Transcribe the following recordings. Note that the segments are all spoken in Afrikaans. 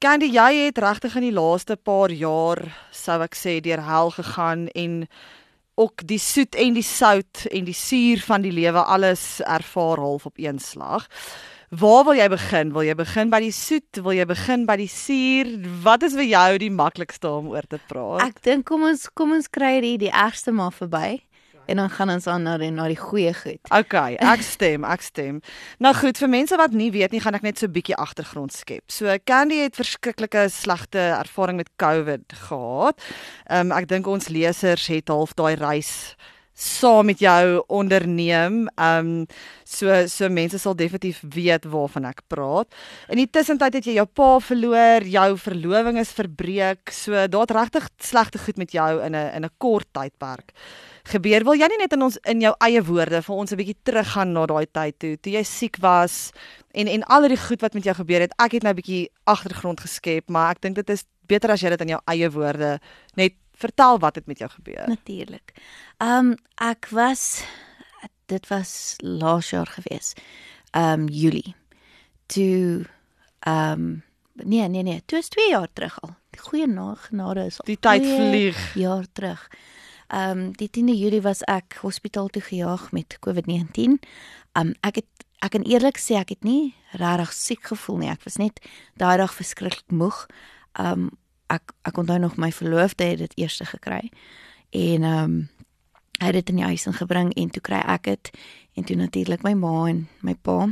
Candy, jy het regtig in die laaste paar jaar, sou ek sê, deur hel gegaan en ook die soet en die sout en die suur van die lewe alles ervaar half op een slag. Waar wil jy begin? Wil jy begin by die soet? Wil jy begin by die suur? Wat is vir jou die maklikste om oor te praat? Ek dink kom ons kom ons kry hier die ergste maar verby en dan gaan ons aan na die na die goeie goed. Okay, ek stem, ek stem. Nou goed, vir mense wat nie weet nie, gaan ek net so 'n bietjie agtergrond skep. So Candy het verskriklike slegte ervaring met COVID gehad. Ehm um, ek dink ons lesers het half daai reis saam met jou onderneem. Ehm um, so so mense sal definitief weet waarvan ek praat. In die tussentyd het jy jou pa verloor, jou verloving is verbreek. So daar't regtig slegte goed met jou in 'n in 'n kort tydperk gebeur. Wil jy nie net in ons in jou eie woorde vir ons 'n bietjie teruggaan na daai tyd toe, toe jy siek was en en al die goed wat met jou gebeur het. Ek het nou 'n bietjie agtergrond geskep, maar ek dink dit is beter as jy dit in jou eie woorde net vertel wat het met jou gebeur. Natuurlik. Ehm um, ek was dit was laas jaar gewees. Ehm um, Julie. Toe ehm um, nee nee nee, toe is 2 jaar terug al. Goeie genade is al. Die tyd vlieg. Jaar terug. Ehm um, die 10de Julie was ek hospitaal toe gejaag met COVID-19. Ehm um, ek het ek kan eerlik sê ek het nie regtig siek gevoel nie. Ek was net daai dag verskriklik moeg. Ehm um, ek ek onthou nog my verloofde het dit eers gekry. En ehm um, hy het dit in die huis ingebring en toe kry ek dit en toe natuurlik my ma en my pa.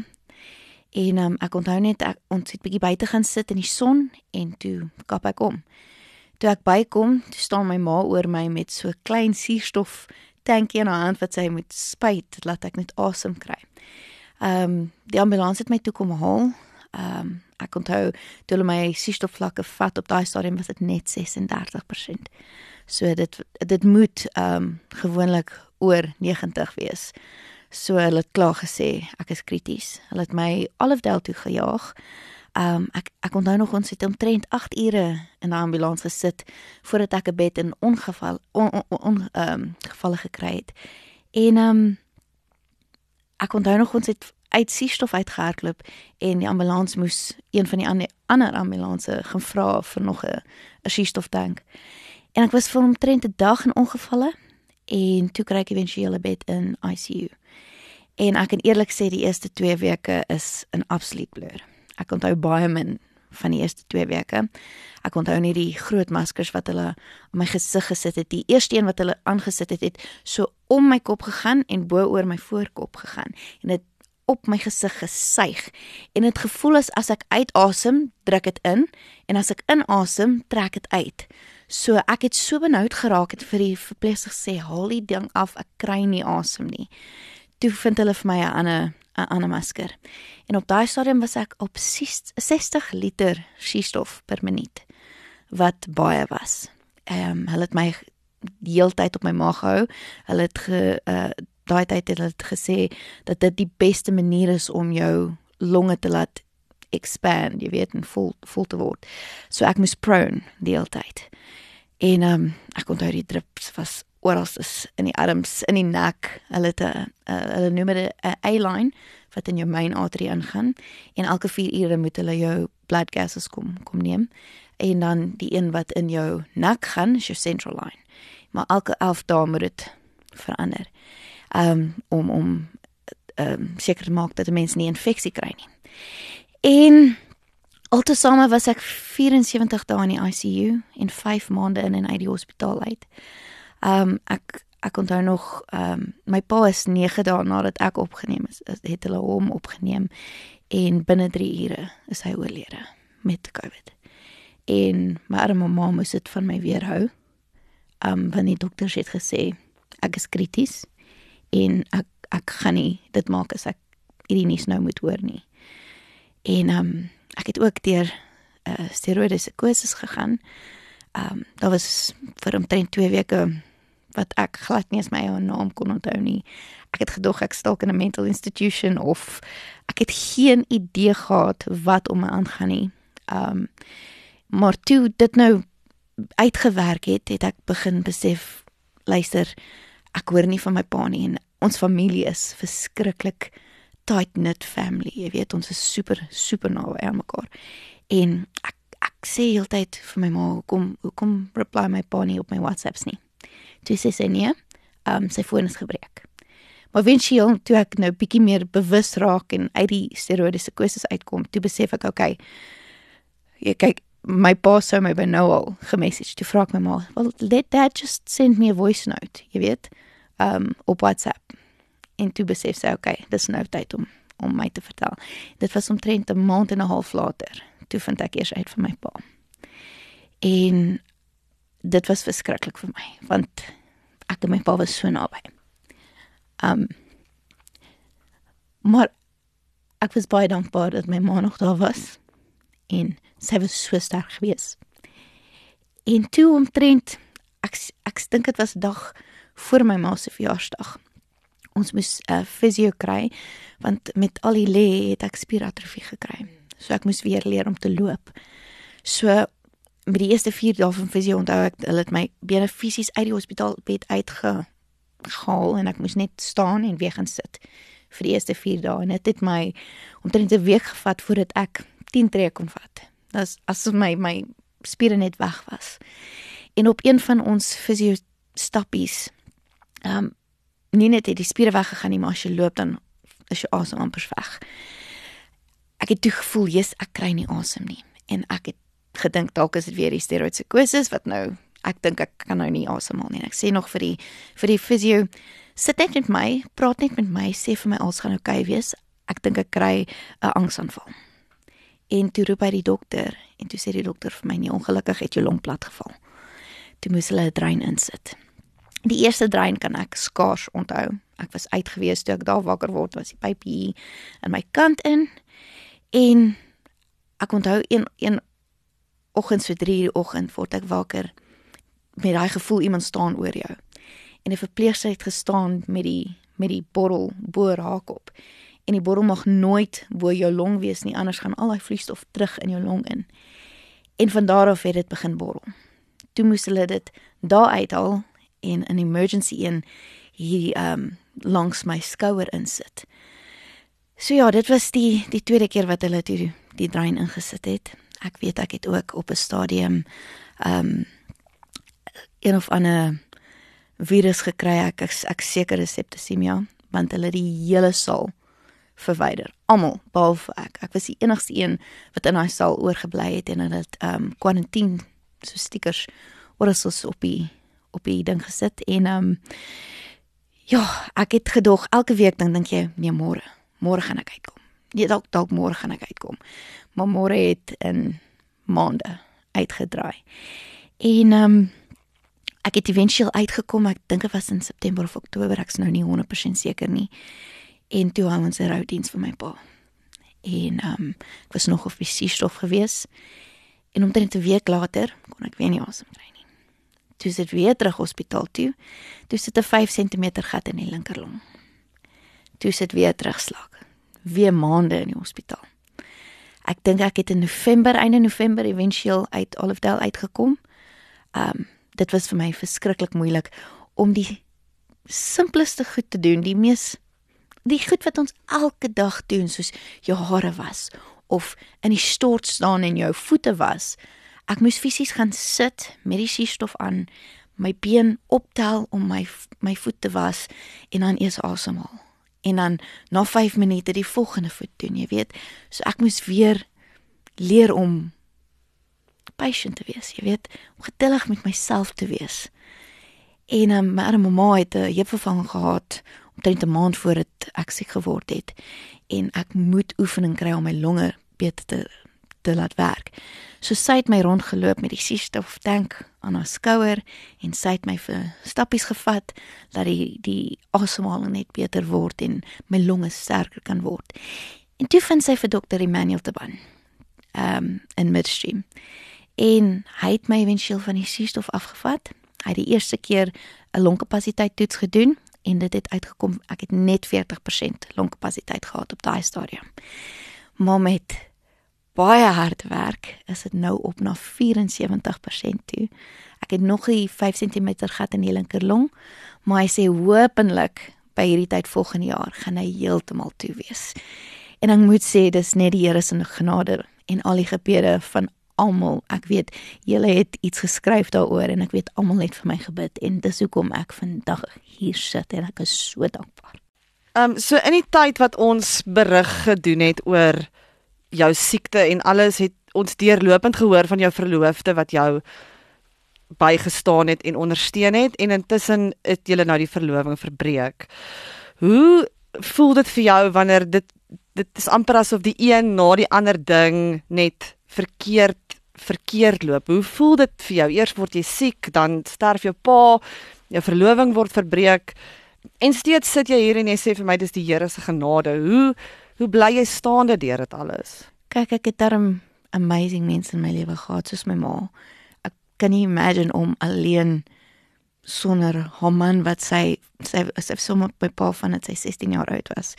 En um, ek onthou net ek, ons het bietjie buite gaan sit in die son en toe kap ek om. Toe ek bykom, toe staan my ma oor my met so klein suurstof tankie in haar hand wat sy moet spuit laat ek net asem kry. Ehm um, die ambulans het my toe kom haal. Ehm um, ek onthou toe hulle my suurstofvlakke vat op daai stadium was dit net 36%. So dit dit moet ehm um, gewoonlik oor 90 wees. So hulle het klaar gesê ek is krities. Hulle het my Alfdel toe gejaag. Ehm um, ek ek onthou nog ons het omtrent 8 ure in 'n ambulans gesit voordat ek 'n bed in ongeval on ehm on, on, um, gevalle gekry het. En ehm um, ek onthou nog ons het uit suurstof uitgehardloop en die ambulans moes een van die ander ander ambulanse gaan vra vir nog 'n suurstoftank. En ek was vir omtrent 'n dag in ongevalle en toe kry ek éventueel 'n bed in ICU. En ek kan eerlik sê die eerste 2 weke is 'n absolute blur. Ek onthou baie min van die eerste 2 weke. Ek onthou net die groot maskers wat hulle op my gesig gesit het. Die eerste een wat hulle aangesit het, het so om my kop gegaan en bo oor my voorkop gegaan en dit op my gesig gesuig. En dit gevoel as as ek uitasem, druk dit in en as ek inasem, trek dit uit. So ek het so benoud geraak het vir die verpleegster sê, "Haal die ding af, ek kry nie asem nie." Toe vind hulle vir my 'n ander 'n ander masker. En op daai stadium was ek op 60 liter suurstof per minuut wat baie was. Ehm um, hulle het my die hele tyd op my maag gehou. Hulle het ge uh daai tyd het hulle gesê dat dit die beste manier is om jou longe te laat expand, jy weet, en vol vol te word. So ek moes prone die hele tyd. En ehm um, ek onthou die drips was oral is in die arms, in die nek. Hulle het 'n hulle noem dit 'n A-line wat in jou main artery ingaan en elke 4 ure moet hulle jou blood gases kom kom neem. En dan die een wat in jou nek gaan, is jou central line. Maar elke 11 dae moet dit verander. Um om om um seker te maak dat 'n mens nie infeksie kry nie. En altesaame was ek 74 dae in die ICU en 5 maande in en uit die hospitaal uit. Um ek ek onthou nog um my pa is 9 dae nadat ek opgeneem is, het hulle hom opgeneem en binne 3 ure is hy oorlede met COVID. En my arme ma moes dit van my weerhou. Um want die dokters het gesê ek is krities en ek ek gaan nie dit maak as ek hierdie nuus nou moet hoor nie. En um ek het ook deur 'n uh, steroïde kursus gegaan. Um daar was vir omtrent 2 weke wat ek glad nie eens my eie naam kon onthou nie. Ek het gedog ek stalk in 'n mental institution of ek het geen idee gehad wat om my aangaan nie. Um maar toe dit nou uitgewerk het, het ek begin besef luister, ek hoor nie van my pa nie en ons familie is verskriklik tight knit family. Jy weet, ons is super super naby aan mekaar. En ek ek sê heeltyd vir my ma, hoekom hoekom reply my pa nie op my WhatsApps nie. Toe sê sy nee, um, sy foon is gebreek. Maar eventueel toe ek nou bietjie meer bewus raak en uit die steroïdiese kwessies uitkom, toe besef ek okay. Jy kyk my pa sou my by nou al gemessage toe vra ek my ma, "Well, let dad just send me a voice note." Jy weet, um, op WhatsApp. En toe besef sy okay, dis nou tyd om om my te vertel. Dit was omtrent 'n maand en 'n half later toe vind ek eers uit van my pa. En dit was verskriklik vir my want ek en my pa was so naby. Um maar ek was baie dankbaar dat my ma nog daar was en sy was so sterk geweest. En toe omtrent ek ek dink dit was dag voor my ma se verjaarsdag. Ons moes 'n uh, fisio kry want met al die lê het ek spieratrofie gekry. So ek moes weer leer om te loop. So met die eerste 4 dae van fisio onthou ek hulle het my bene fisies uit die hospitaal bed uitgehaal en ek moes net staan en weer gaan sit vir die eerste 4 dae en dit het my omtrent 'n week gevat voordat ek 10 tree kon vat. Dis asof my my spiere net weg was. En op een van ons fisio stappies ehm um, nie net het die spiere weggegaan nie, maar as jy loop dan is jou asem amper weg. Ek het toe gevoel jy's ek kry nie asem nie. En ek het gedink dalk is dit weer die steroïdskosis wat nou ek dink ek kan nou nie asemhaal nie. En ek sê nog vir die vir die fisio sit net met my praat net met my sê vir my alles gaan oukei okay wees. Ek dink ek kry 'n angsaanval en toe roep hy die dokter en toe sê die dokter vir my nie ongelukkig het jou long plat geval toe moes hulle 'n drein insit die eerste drein kan ek skaars onthou ek was uitgewees toe ek daar wakker word was die pypie in my kant in En ek onthou een een oggend so 3 die oggend word ek wakker met daai gevoel iemand staan oor jou. En 'n verpleegster het gestaan met die met die bottel bo raak op. En die bottel mag nooit bo jou long wees nie, anders gaan al daai vloeistof terug in jou long in. En van daar af het dit begin borrel. Toe moes hulle dit daar uithaal en 'n emergency in hier ehm um, langs my skouer insit. So ja, dit was die die tweede keer wat hulle die die drein ingesit het. Ek weet ek het ook op 'n stadium ehm um, een of ander virus gekry. Ek ek, ek seker is septisemia want hulle die hele saal verwyder. Almal behalwe ek. Ek was die enigste een wat in daai saal oorgebly het en hulle het ehm um, kwarantiin so stickers oor ons op die op die ding gesit en ehm um, ja, ek het gedog elke week dan dink jy nee môre môre gaan ek uitkom. Nee, dalk dalk môre gaan ek uitkom. Maar môre het in maande uitgedraai. En ehm um, ek het éventueel uitgekom. Ek dink dit was in September of Oktober, ek's nou nie 100% seker nie. En toe hou ons 'n roudiens vir my pa. En ehm um, ek was nog op die suurstof gewees. En omtrent 'n week later kon ek weer nie asem kry nie. Toe sit weer terug hospitaal toe. Toe sit 'n 5 cm gat in die linkerlong toe sit weer terugslag. Weer maande in die hospitaal. Ek dink ek het in November, einde November éventueel uit Olifdale uitgekom. Um dit was vir my verskriklik moeilik om die simpelste goed te doen, die mees die goed wat ons elke dag doen soos jou hare was of in die stort staan en jou voete was. Ek moes fisies gaan sit met die suurstof aan, my been optel om my my voet te was en dan eers asemhaal en dan na 5 minute die volgende voet doen, jy weet. So ek moes weer leer om patient te wees, jy weet, om geduldig met myself te wees. En um, my arme mamma het 'n heupvervanging gehad omtrent 'n maand voor ek siek geword het en ek moet oefening kry om my longe beter te te laat werk. So sy het my rondgeloop met die suurstof tank aan haar skouer en sy het my vir stappies gevat dat die die asemhaling net beter word en my longe sterker kan word. En toe vind sy vir dokter Emmanuel te ban. Ehm um, in midstream. En hy het my eventueel van die suurstof afgevat. Hy het die eerste keer 'n longkapasiteit toets gedoen en dit het uitgekom ek het net 40% longkapasiteit gehad op daai stadium. Maar met baie hard werk, is dit nou op na 74% toe. Ek het nog 'n 5 cm gat in die linkerlong, maar hy sê hopelik by hierdie tyd volgende jaar gaan hy heeltemal toe wees. En ek moet sê dis net die Here se genade en al die gebede van almal, ek weet julle het iets geskryf daaroor en ek weet almal het vir my gebid en dis hoekom ek vandag hier sit en ek is so dankbaar. Ehm um, so in die tyd wat ons berig gedoen het oor jou siekte en alles het ons deurlopend gehoor van jou verloofde wat jou bygestaan het en ondersteun het en intussen het julle nou die verloving verbreek. Hoe voel dit vir jou wanneer dit dit is amper asof die een na die ander ding net verkeerd verkeerd loop. Hoe voel dit vir jou? Eers word jy siek, dan sterf jou pa, jou verloving word verbreek en steeds sit jy hier en jy sê vir my dis die Here se genade. Hoe hoe bly jy staande deur dit alles? Kyk, ek het darm amazing mense in my lewe gehad soos my ma. Ek kan nie imagine om alleen sonder haar man wat sy sy sy sommer by pa van dit sy 16 jaar oud was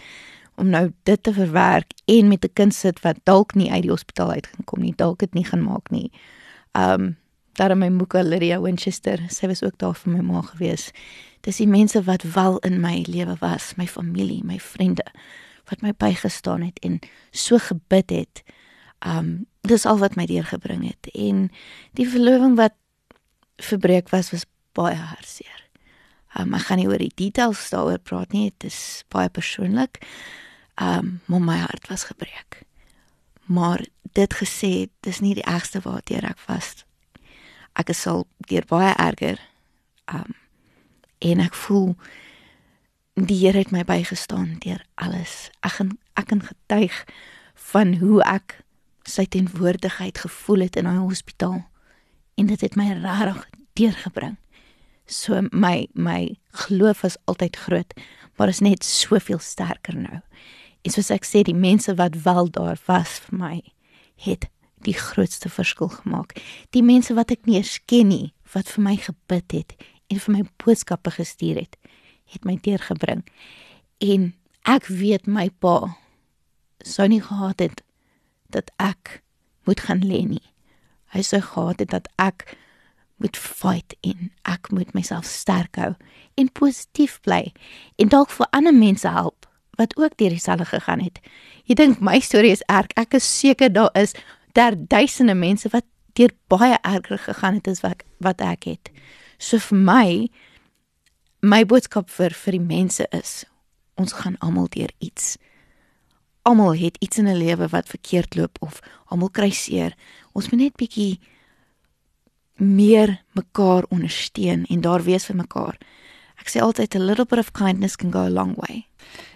om nou dit te verwerk en met 'n kind sit wat dalk nie uit die hospitaal uit gaan kom nie, dalk dit nie gaan maak nie. Um daar my moeke Lydia Winchester, sy was ook daar vir my ma gewees. Dis die mense wat wel in my lewe was, my familie, my vriende wat my bygestaan het en so gebid het. Um dis al wat my deurgebring het en die verloving wat verbreek was was baie hartseer. Um ek gaan nie oor die details daaroor praat nie, dit is baie persoonlik. Um maar my hart was gebreek. Maar dit gesê, dis nie die ergste waartoe ek was. Ek is al deur baie erger. Um en ek voel die Here het my bygestaan deur alles. Ek gaan ek kan getuig van hoe ek sy teenwoordigheid gevoel het in daai hospitaal en dit het my regtig deurgebring. So my my geloof was altyd groot, maar is net soveel sterker nou. En soos ek sê, die mense wat wel daar was vir my, het die grootste verskil gemaak. Die mense wat ek nie eens ken nie, wat vir my gebid het en vir my boodskappe gestuur het, het my deurgebring. En ek weet my pa sou nie gehad het dat ek moet gaan lê nie. Hy sou gehad het dat ek moet fight en ek moet myself sterk hou en positief bly en dalk vir ander mense help wat ook deur dieselfde gegaan het. Jy dink my storie is erg. Ek is seker daar is daar duisende mense wat deur baie erger gegaan het as wat wat ek het. So vir my my boodskap vir vir die mense is ons gaan almal deur iets. Almal het iets in 'n lewe wat verkeerd loop of almal kry seer. Ons moet net bietjie meer mekaar ondersteun en daar wees vir mekaar. Ek sê altyd a little bit of kindness can go a long way.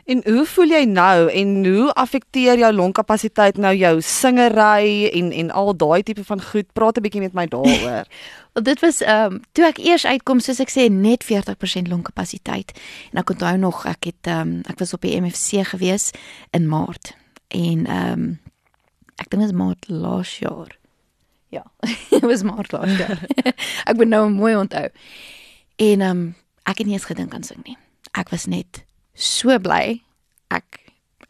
En hoe voel jy nou en hoe affekteer jou longkapasiteit nou jou singery en en al daai tipe van goed? Praat 'n bietjie met my daaroor. Wel dit was ehm um, toe ek eers uitkom soos ek sê net 40% longkapasiteit. En ek onthou nog ek het ehm um, ek was op die MFC gewees in Maart en ehm um, ek dink dit was Maart laas jaar. Ja, dit was Maart laas jaar. ek moet nou mooi onthou. En ehm um, ek het nie eens gedink aan sing nie. Ek was net so bly ek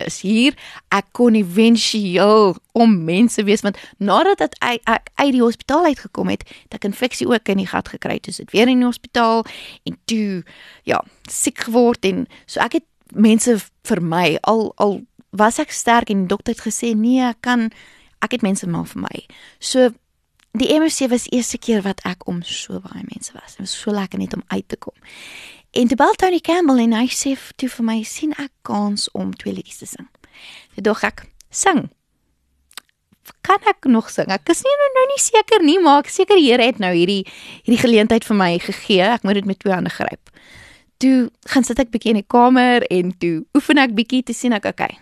is hier. Ek kon éventueel om mense wees want nadat dat ek, ek uit die hospitaal uitgekom het, het ek infeksie ook in die gat gekry. Dis dit weer in die hospitaal en toe ja, siek geword en so ek het mense vir my al al was ek sterk en die dokter het gesê nee, ek kan ek het mense maar vir my. So die MFC was eerste keer wat ek om so baie mense was. Dit was so lekker net om uit te kom. En toe bel Tony Campbell en hy sê toe vir my sien ek kans om twee liedjies te sing. Toe dog ek sing. Kan ek nog sing? Ek is nie nou, nou nie seker nie, maar ek seker die Here het nou hierdie hierdie geleentheid vir my gegee. Ek moet dit met twee hande gryp. Toe gaan sit ek bietjie in die kamer en toe oefen ek bietjie te sien ek okay.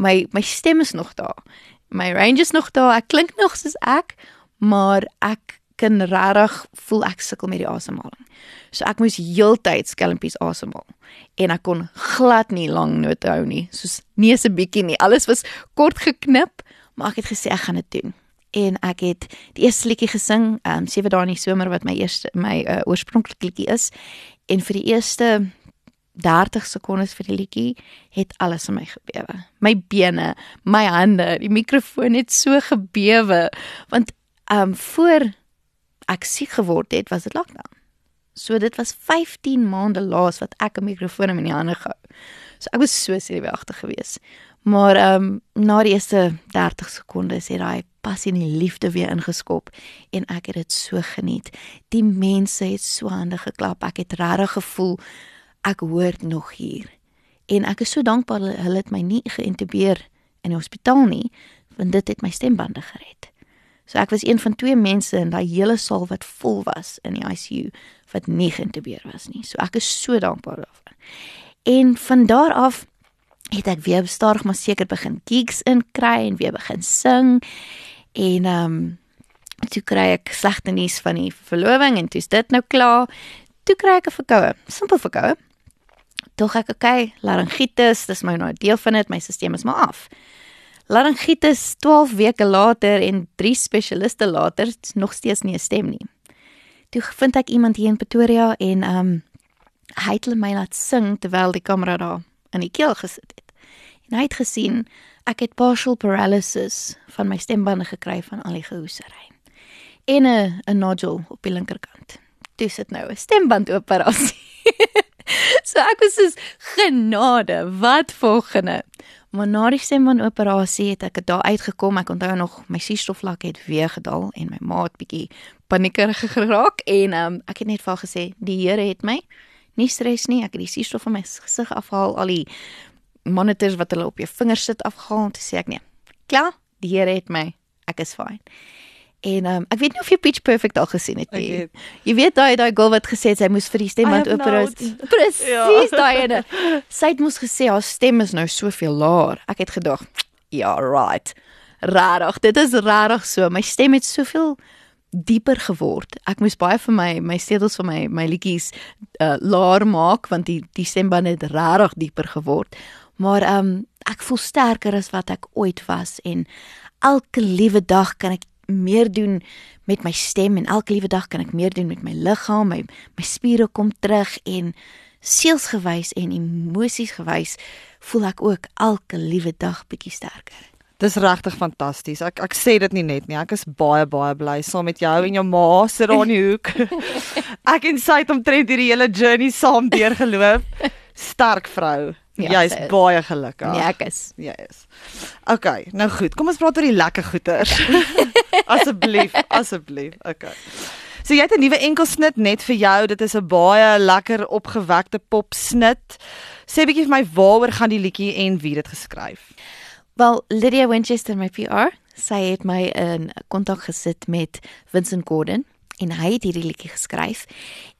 My my stem is nog daar. My range is nog daar. Ek klink nog soos ek, maar ek kan regtig voel ek sukkel met die asemhaling. So ek moes heeltyd skelmpies asemhaal en ek kon glad nie lang note hou nie, soos nie se bietjie nie. Alles was kort geknip, maar ek het gesê ek gaan dit doen. En ek het die eerste liedjie gesing, ehm um, sewe dae in die somer wat my eerste my uh, oorspronklike liedjie is en vir die eerste 30 sekondes vir die liedjie het alles in my gebewe. My bene, my hande, die mikrofoon het so gebewe want um, voor ek siek geword het, was dit lockdown. So dit was 15 maande laas wat ek 'n mikrofoon in my hande gehou. So ek was so senuweeagtig geweest. Maar ehm um, na die eerste 30 sekondes het daai passie en die liefde weer ingeskop en ek het dit so geniet. Die mense het so hande geklap. Ek het regtig gevoel ek hoort nog hier. En ek is so dankbaar hulle het my nie geïntubeer in die hospitaal nie, want dit het my stembande gered. So ek was een van twee mense in daai hele saal wat vol was in die ICU wat nie geïntubeer was nie. So ek is so dankbaar daarvoor. En van daar af het ek weer stadig maar seker begin gigs inkry en weer begin sing. En ehm um, toe kry ek slegte nuus van die verloving en toe is dit nou klaar. Toe kry ek 'n verkoue, simpel verkoue. Tog ek okay, laryngitis, dis my nou deel van dit, my stelsel is maar af. Laryngitis 12 weke later en 3 spesialiste later, nog steeds nie 'n stem nie. Toe vind ek iemand hier in Pretoria en ehm um, hy het my laat sing terwyl die kamera daar in die keel gesit het. En hy het gesien ek het partial paralysis van my stembande gekry van al die gehoesery. En 'n 'n nodule op die linkerkant. Dis dit nou 'n stembandoperasie. so ek was soos genade, wat volgende? Maar na die stembandoperasie het ek daar uitgekom. Ek onthou nog my suurstofvlak het weer gedaal en my maat bietjie paniekerig geraak en um, ek het net vir haar gesê, "Die Here het my nie stres nie. Ek het die suurstof van my gesig afhaal, al die monitors wat hulle op jou vingers sit afgehaal, toe sê ek nee. Klaar, die Here het my. Ek is fyn. En um, ek weet nie of jy Pitch Perfect al gesien het nie. Jy weet daai daai girl wat gesê het sy moes vir die stemband operasie. Presies ja. daai ene. Sy het mos gesê haar stem is nou soveel laer. Ek het gedog, ja, right. Rarig. Dit is rarig so. My stem het soveel dieper geword. Ek moes baie vir my my sedels vir my my liedjies uh, laer maak want die die stemband het regtig dieper geword. Maar ehm um, ek voel sterker as wat ek ooit was en elke liewe dag kan ek meer doen met my stem en elke liewe dag kan ek meer doen met my liggaam, my my spiere kom terug en sielsgewys en emosies gewys voel ek ook elke liewe dag bietjie sterker. Dis regtig fantasties. Ek ek sê dit nie net nie. Ek is baie baie bly saam met jou en jou ma sit daar in die hoek. ek en sy het omtrent hierdie hele journey saam deurgeloop. Sterk vrou. Ja, Jy's baie gelukkig. Nee, ek is. Jy is. OK, nou goed. Kom ons praat oor die lekker goeters. asseblief, asseblief. OK. So jy het 'n nuwe enkelsnit net vir jou. Dit is 'n baie lekker opgewekte pop snit. Sê bietjie vir my waaroor gaan die liedjie en wie dit geskryf? Wel, Lydia Winchester my PR, sy het my in kontak gesit met Vincent Gordon en hy het hierdie liedjie geskryf.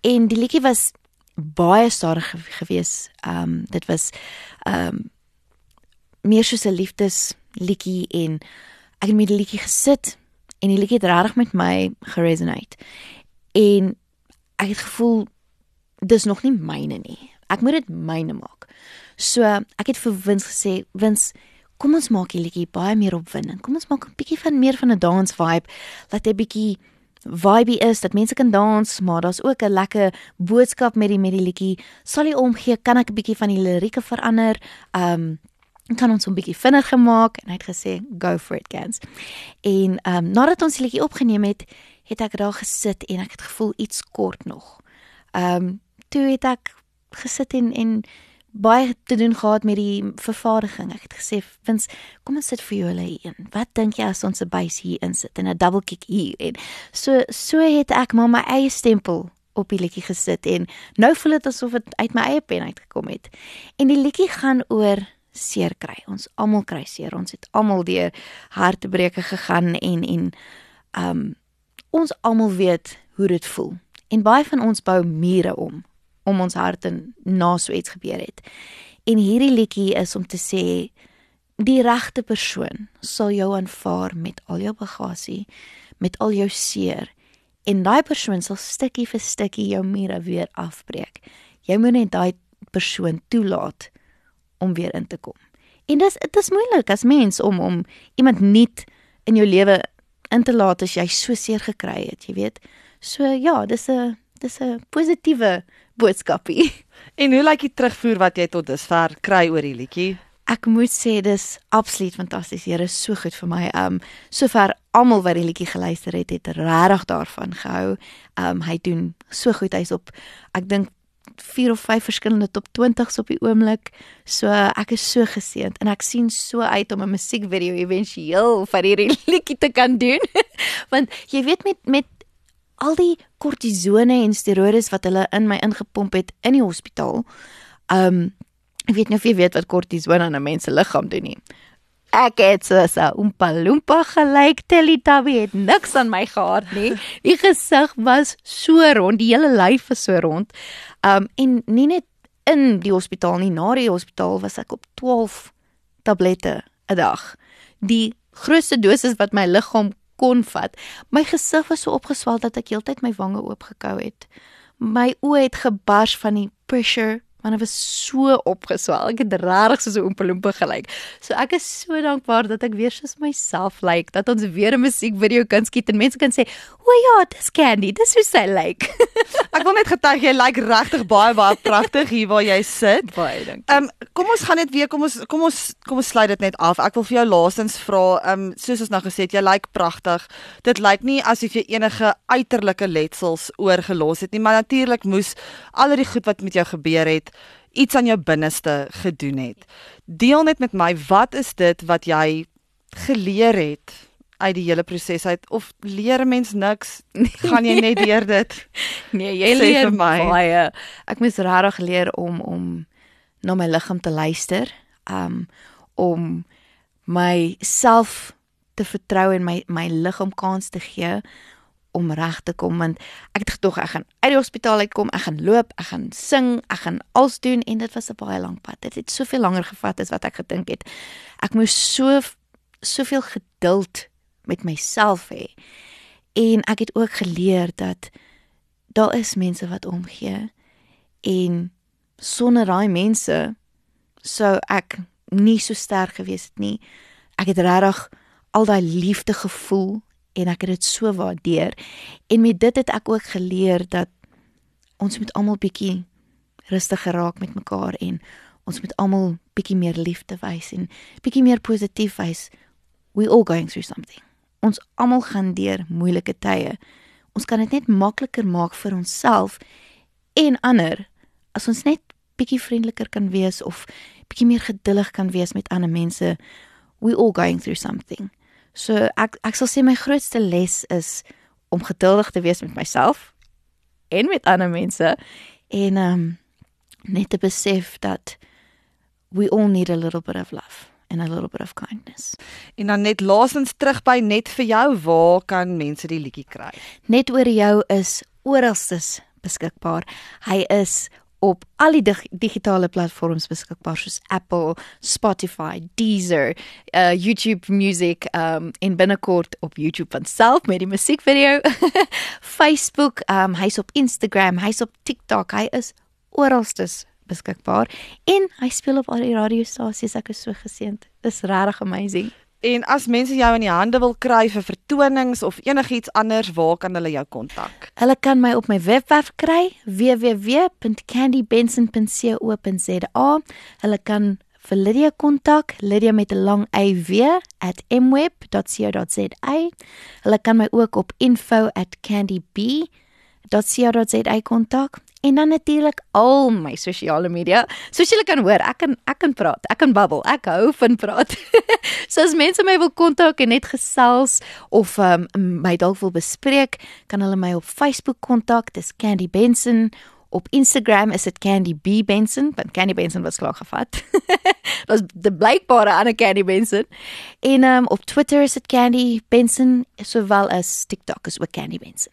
En die liedjie was baie stadig gewees. Ehm um, dit was ehm um, meer soos 'n liefdesliedjie en ek het met die liedjie gesit en die liedjie het regtig met my geresonate. En ek het gevoel dis nog nie myne nie. Ek moet dit myne maak. So ek het vir Vince gesê, Vince kom ons maak die liedjie baie meer opwindend. Kom ons maak 'n bietjie van meer van 'n dance vibe. Laat hy bietjie vibe is dat mense kan dans, maar daar's ook 'n lekker boodskap met die met die liedjie. Sal jy omgee, kan ek 'n bietjie van die lirieke verander? Um kan ons 'n bietjie vinniger gemaak en hy het gesê go for it, Gans. En um nadat ons die liedjie opgeneem het, het ek daar gesit en ek het gevoel iets kort nog. Um toe het ek gesit en en baie te doen gehad met die vervaardiging. Ek het gesê, "Vins, kom ons sit vir jou hulle een. Wat dink jy as ons 'n base hier insit en 'n double kick hier?" En so so het ek maar my eie stempel op die liedjie gesit en nou voel dit asof dit uit my eie pen uitgekom het. En die liedjie gaan oor seer kry. Ons almal kry seer. Ons het almal deur hartbreuke gegaan en en um ons almal weet hoe dit voel. En baie van ons bou mure om om ons harte na so iets gebeur het. En hierdie liedjie is om te sê die regte persoon sal jou aanvaar met al jou bagasie, met al jou seer en daai persoon sal stukkie vir stukkie jou mure weer afbreek. Jy moet net daai persoon toelaat om weer in te kom. En dis dit is moeilik as mens om om iemand nuut in jou lewe in te laat as jy so seer gekry het, jy weet. So ja, dis 'n dis 'n positiewe boodskapie. En hoe lyk die terugvoer wat jy tot dusver kry oor die liedjie? Ek moet sê dis absoluut fantasties. Here is so goed vir my. Um sover almal wat die liedjie geluister het, het regtig daarvan gehou. Um hy doen so goed. Hy's op ek dink 4 of 5 verskillende top 20s op die oomblik. So ek is so geseënd en ek sien so uit om 'n musiekvideo éventueel vir hierdie liedjie te kan doen. Want jy weet met met al die kortisone en steroïdes wat hulle in my ingepomp het in die hospitaal. Um ek weet nie of jy weet wat kortisone aan 'n mens se liggaam doen nie. Ek het so 'n umpalumpa gelyk, Teletubby het niks aan my gehad nie. Die gesig was so rond, die hele lyf was so rond. Um en nie net in die hospitaal nie, na die hospitaal was ek op 12 tablette 'n dag. Die grootste dosis wat my liggaam kon vat. My gesig was so opgeswel dat ek heeltyd my wange oopgekou het. My oë het gebars van die pressure want dit was so opgeswel. Ek het regtig soos 'n oompeloempe gelyk. So ek is so dankbaar dat ek weer soos myself lyk, like, dat ons weer 'n musiekvideo kan skiet en mense kan sê, "O ja, dis Candy, dis hoe sy lyk." Like. ek wil net getuig jy lyk like regtig baie baie pragtig hier waar jy sit. Baie dankie. Ehm um, kom ons gaan net weer kom ons kom ons kom ons sluit dit net af. Ek wil vir jou laastens vra, ehm um, soos ons nou gesê het, jy lyk like pragtig. Dit lyk nie asof jy enige uiterlike letsels oorgelos het nie, maar natuurlik moes al die goed wat met jou gebeur het iets aan jou binneste gedoen het. Deel net met my, wat is dit wat jy geleer het uit die hele proses uit of leer 'n mens niks? Gaan jy net deur dit? nee, jy Sê leer baie. Ek moes regtig leer om om na my liggaam te luister, um om myself te vertrou en my my liggaam kans te gee om reg te kom want ek het gedog ek gaan uit die hospitaal uitkom, ek gaan loop, ek gaan sing, ek gaan alles doen en dit was 'n baie lang pad. Dit het soveel langer gevat as wat ek gedink het. Ek moes so soveel geduld met myself hê. En ek het ook geleer dat daar is mense wat omgee en sonder daai mense sou ek nie so sterk gewees het nie. Ek het regtig al daai liefde gevoel en ek het dit so waardeer. En met dit het ek ook geleer dat ons moet almal bietjie rustiger raak met mekaar en ons moet almal bietjie meer liefde wys en bietjie meer positief wys. We all going through something. Ons almal gaan deur moeilike tye. Ons kan dit net makliker maak vir onsself en ander as ons net bietjie vriendeliker kan wees of bietjie meer geduldig kan wees met ander mense. We all going through something. So ek ek sal sê my grootste les is om geduldig te wees met myself en met ander mense en um net te besef dat we all need a little bit of love and a little bit of kindness. En dan net laasens terug by net vir jou, waar kan mense die liedjie kry? Net oor jou is oralstes beskikbaar. Hy is op al die dig digitale platforms beskikbaar soos Apple, Spotify, Deezer, uh YouTube Music um en binnekort op YouTube van self met die musiekvideo. Facebook, um hy's op Instagram, hy's op TikTok, hy is oralstes beskikbaar en hy speel op al die radiostasies. Ek is so geseënd. Dis regtig amazing. En as mense jou in die hande wil kry vir vertonings of enigiets anders, waar kan hulle jou kontak? Hulle kan my op my webwerf kry www.candybenson.co.za. Hulle kan vir Lydia kontak, Lydia met 'n lang y @mweb.co.za. Hulle kan my ook op info@candyb.co.za kontak en dan natuurlik al my sosiale media. Soos julle kan hoor, ek kan ek kan praat, ek kan babbel, ek hou van praat. so as mense my wil kontak en net gesels of um, my dalk wil bespreek, kan hulle my op Facebook kontak, dis Candy Benson. Op Instagram is dit Candy B Benson, want Candy Benson was klaar gevat. Dit's die blykbare ander Candy Benson. En um, op Twitter is dit Candy Benson, sowel as TikTok is ook Candy Benson.